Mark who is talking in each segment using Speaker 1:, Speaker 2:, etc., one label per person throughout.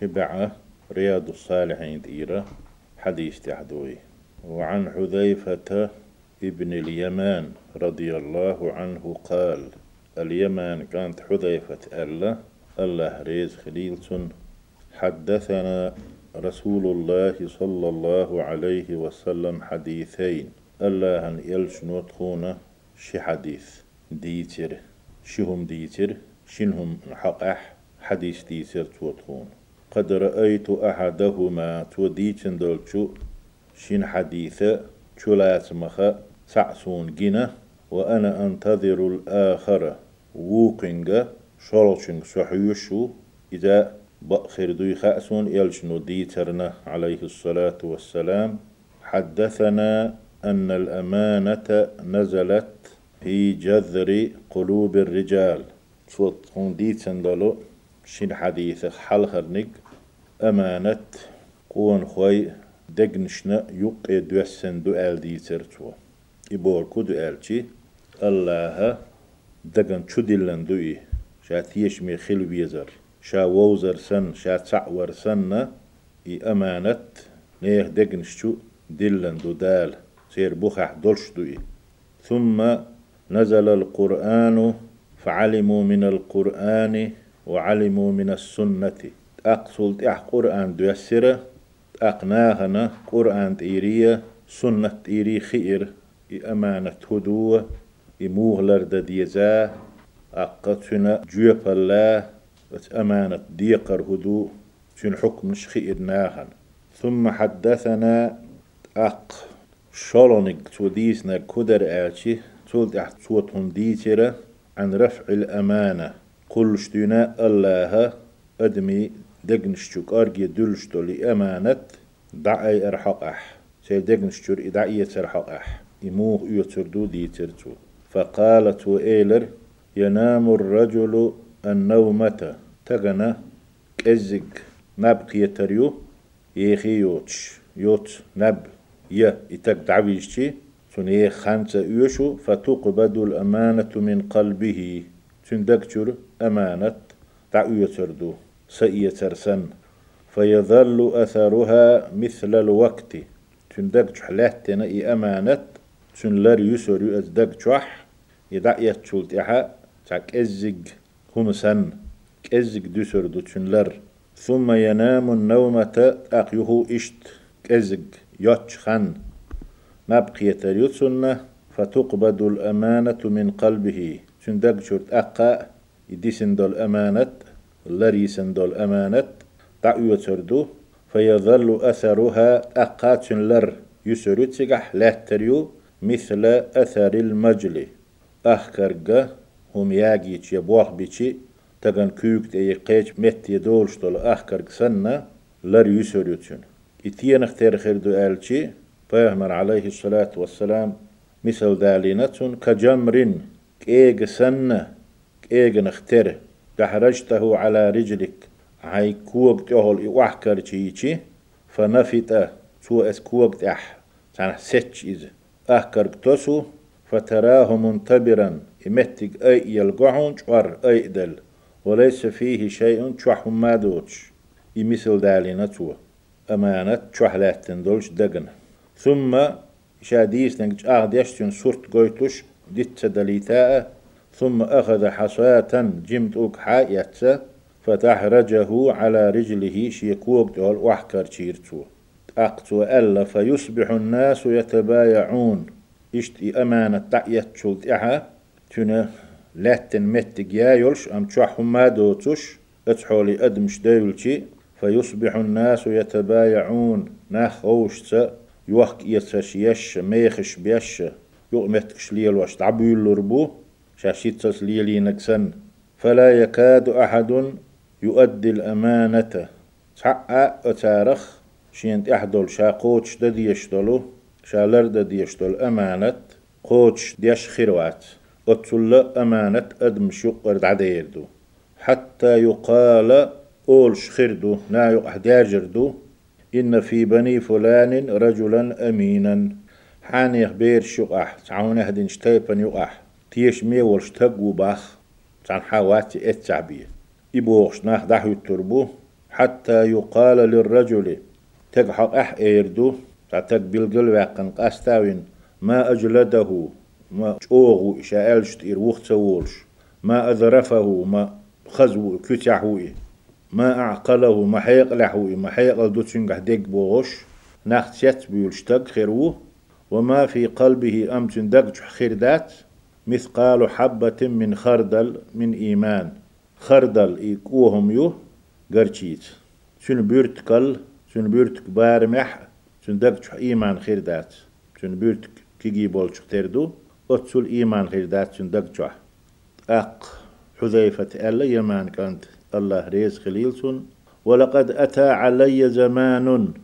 Speaker 1: شبعة رياض الصالحين ديرة حديث تحدوي. وعن حذيفة ابن اليمان رضي الله عنه قال اليمان كانت حذيفة ألا الله ريز خليلتون حدثنا رسول الله صلى الله عليه وسلم حديثين الله أن يلش نوتخونا شي حديث ديتر. شهم ديتر شنهم حقح حديث ديتر توتخون قد رأيت أحدهما توديتن دولشو شين حديثة شلات مخا سعسون جنا وأنا أنتظر الآخر ووقنغ شرشنغ صحيوشو إذا بأخر دوي خأسون يلشنو ديترنا عليه الصلاة والسلام. حدثنا أن الأمانة نزلت في جذر قلوب الرجال. صوت هون ديتن دولو شين حديث حلخرنك أمانة قون خوي دقنشنا يقى دوسن دو آل ديتر تو إبور كو دو آلتي الله دقن شو دلن دوي شاتيش مي خلو بيزر شا ووزر سن شا تعور سن إي أمانة نيه دقنشو دلن دو دال. سير بخح دولش دوي ثم نزل القرآن فعلموا من القرآن وعلموا من السنة. أقصل تح قرآن دوسرة أقناهنا قرآن تيرية سنة تيري خير أمانة هدوة إموغلر دديزا أقتنا جوب الله أمانة ديقر هدوء تن حكم خير ناهن ثم حدثنا أق شولونك توديسنا كدر آتي تولد أحت صوتهم ديترة عن رفع الأمانة. كل شتنا الله أدمي دقنشتوك أرجي دلشتو لأمانة دعي أرحق أح سي دقنشتور إدعية أرحق أح إموه يتردو ديترتو فقالت وإيلر ينام الرجل النومة. تغنى كزق نبقي تريو يخي يوتش يوت نب يا إتك دعويشتي تنيه خمسة يوشو فتقبض الأمانة من قلبه. تندكتر أمانة دعوية سئية ترسن فيظل أثرها مثل الوقت. تندك حلاتنا إي أمانة تنلر يسر يأزدك شح يدع يتشولت إحا تاك أزق هم سن كأزق دسر دو تنلر ثم ينام النومة أقيه إشت. كأزق يوتش خن بقية يتسنة فتقبض الأمانة من قلبه. تندق شرط أقا يدسن دول أمانة لريسن دول أمانة دعوة تردو فيظل أثرها أقات لر. يسرو تسقح لا تريو مثل أثر المجل أخكرقة هم ياجيش يبوخ بيشي. تغن كوك تي قيج مت يدولش دول أخكرق سنة لر يسرو تشن إتيان اختير خير دو آلشي فيهمر عليه الصلاة والسلام. مثل دالينة كجمر كيغ سنة كيغ نختره دحرجته على رجلك. هاي كوغ تهول إوحكر تشيشي فنفت تو اس كوغ تح تان ستش إذ أحكر تسو فتراه منتبرا. إمتك أي يلقعون شوار أي دل. وليس فيه شيء شوح ما دوتش يمثل دالينا تو أمانة شوح لاتن دولش دقن. ثم شاديس نجج أغديشتن سورت قويتوش. ديت دليتاء ثم أخذ حصاة جمت أكحا فتحرجه على رجله شيكوك دول وحكر شيرتو. أقتو ألا فيصبح الناس يتبايعون. إشتي أمانة تعيت شلت إحا تنا لاتن متك يا يلش أم تشوحهم ما دوتوش. أتحولي أدمش دايلشي فيصبح الناس يتبايعون. ناخ أوشتا يوخك يتسش يش ميخش بيش. يؤمتكش ليل واش تعبيل لربو شاشيتس ليلي نكسن فلا يكاد أحد يؤدي الأمانة. تحقق أتارخ. شين أحدول شا قوتش دا ديشتولو. شا لرد ديشتول أمانة قوتش ديش خيروات أتسل أمانة أدم شقر عديردو. حتى يقال أولش خردو نا يقح إن في بني فلان رجلا أمينا. حان يخبير شقح تعاون هدين شتيبن يقح تيش مي ولش تقو باخ تعن حواتي اتعبيه إبوغش ناخ دحو التربو حتى يقال للرجل تقحق أح إيردو تعتق بالقل واقن قاستاوين ما أجلده ما أوغو شاءلشت إير وختولش ما أذرفه ما خزو كتعهوي ما أعقله ما حيقلحوي ما حيقل دوتشنقح ديك بوغش نختيت بيولشتق خيروه وما في قلبه أمتن دقج خردات مثقال حبة من خردل من إيمان. خردل إيكوهم يو قرشيت. شنو بيرتكل شنو بيرتك بارمح شنو دقج إيمان خردات شنو بيرتك كيجي بولش تردو أتسول إيمان خردات شنو دقج أق حذيفة ألا يمان كانت. الله ريز خليلسون ولقد أتى علي زمان.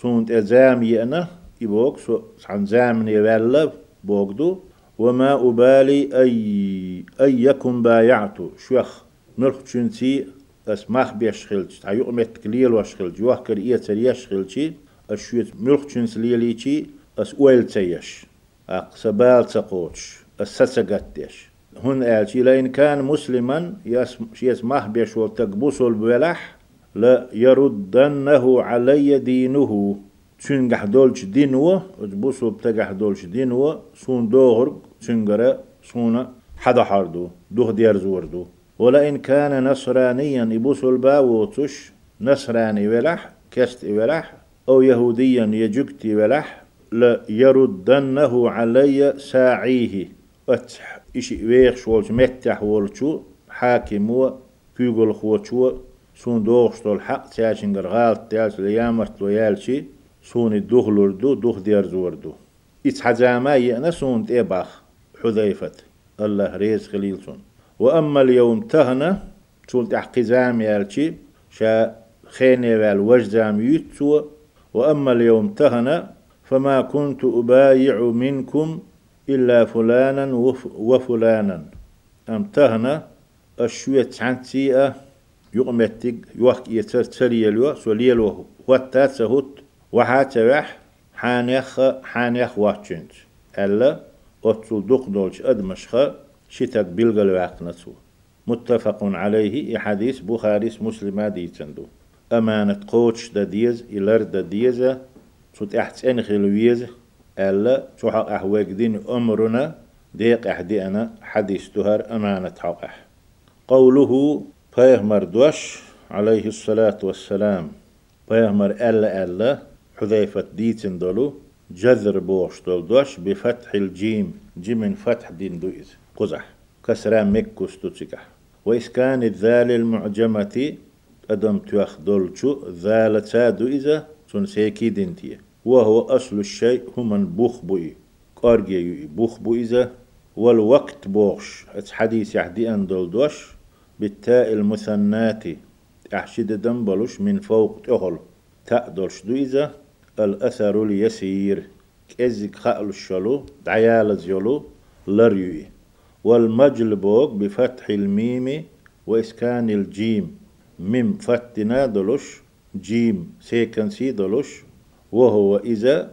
Speaker 1: سونت أزامي أنا يبوك سو عن زامن يولا بوكدو وما أبالي أي أيكم بايعت. شوخ ملخ تشنتي اسمح بيشخلش تعيق مت كليل وشخلش يوه كرية تريش خلشي أشويت ملخ تشنس ليليشي أس أويل تيش أق سبال تقوتش السسقتش هن قال لئن كان مسلما يسمح بيشول تقبوسو البلح لا يردنه علي دينه. تشنجح دولش دينو بوسو بتجح دولش دينو سون دوغر تشنجرا سونا حدا حردو دوه ديار زوردو. ولئن كان نصرانيا يبوسو الباوتش نصراني ولح كست ولح أو يهوديا يجكتي ولح ليردنه علي ساعيه أتح إشي ويخ شولش متح حاكم و كيغل خوتشو سون دوغشتول حق تاشنجر غالت تاش ليامرت ويالشي سون الدخلردو دخ ديار زوردو. إتحجاما يأنا سون تيباخ حذيفة. الله ريز خليلسون وأما اليوم تهنا تقول تحقزام يالشي شا خيني والوجزام يتسو. وأما اليوم تهنا فما كنت أبايع منكم إلا فلانا وفلانا. أم تهنا الشوية تعنتيئة يقمتك يوحك يتسريلو سوليلو واتات سهوت وحاتوح حانيخ حانيخ واتشنج ألا أتصل دقدولش أدمشخ شتك بلغل واقنتو متفق عليه حديث بخاري مسلم ديتندو. أمانة قوتش دا ديز إلر دا ديزة تut أحسن خلويز ألا تحق أحواك دين أمرنا ديق أحدي أنا حديث تهر أمانة حقح. قوله فيهمر دوش عليه الصلاة والسلام. فيهمر ألا ألا حذيفة ديتن دولو جذر بوش دوش بفتح الجيم جيم فتح دين دويز قزح. كسرا مكوس تتسكح وإسكان الذال المعجمة أدم تيخ دولشو ذال تادو إذا سنسيكي دينتي وهو أصل الشيء هم بوخ بوي قارجي بوخ بوي إذا والوقت بوش حديث يحدي أن دوش بالتاء المثنات أحشد دنبلوش من فوق تأهل. تاء دولش دو إذا الأثر اليسير. كزك خأل الشلو دعيال زيولو لريوي. والمجلبوك بفتح الميم وإسكان الجيم. ميم فتنا دلوش جيم سيكن سي دلوش وهو إذا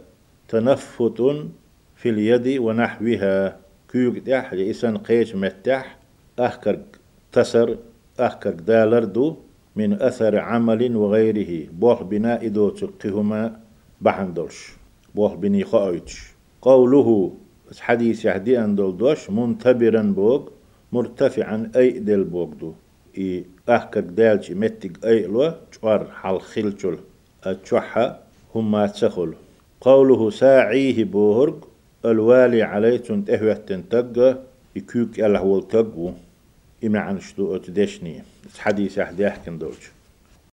Speaker 1: تنفت في اليد ونحوها. كيوك تح لإسان قيش متح أحكر تسر أحكر دالر دو من أثر عمل وغيره. بوح بناء دو تقهما بحندلش بوح بني خايتش قوله حديث يهدي أن دوش منتبرا بوغ مرتفعا أي دل بوغ دو. إي أحكك دالش متك أي لو جوار حال خلچل أتشوحا هما تسخل قوله ساعيه بوهرغ الوالي عليتون تهوه تنتقى يكوك الله والتقو إما عن شتو أتدشني حديث يهدي أحكن دوش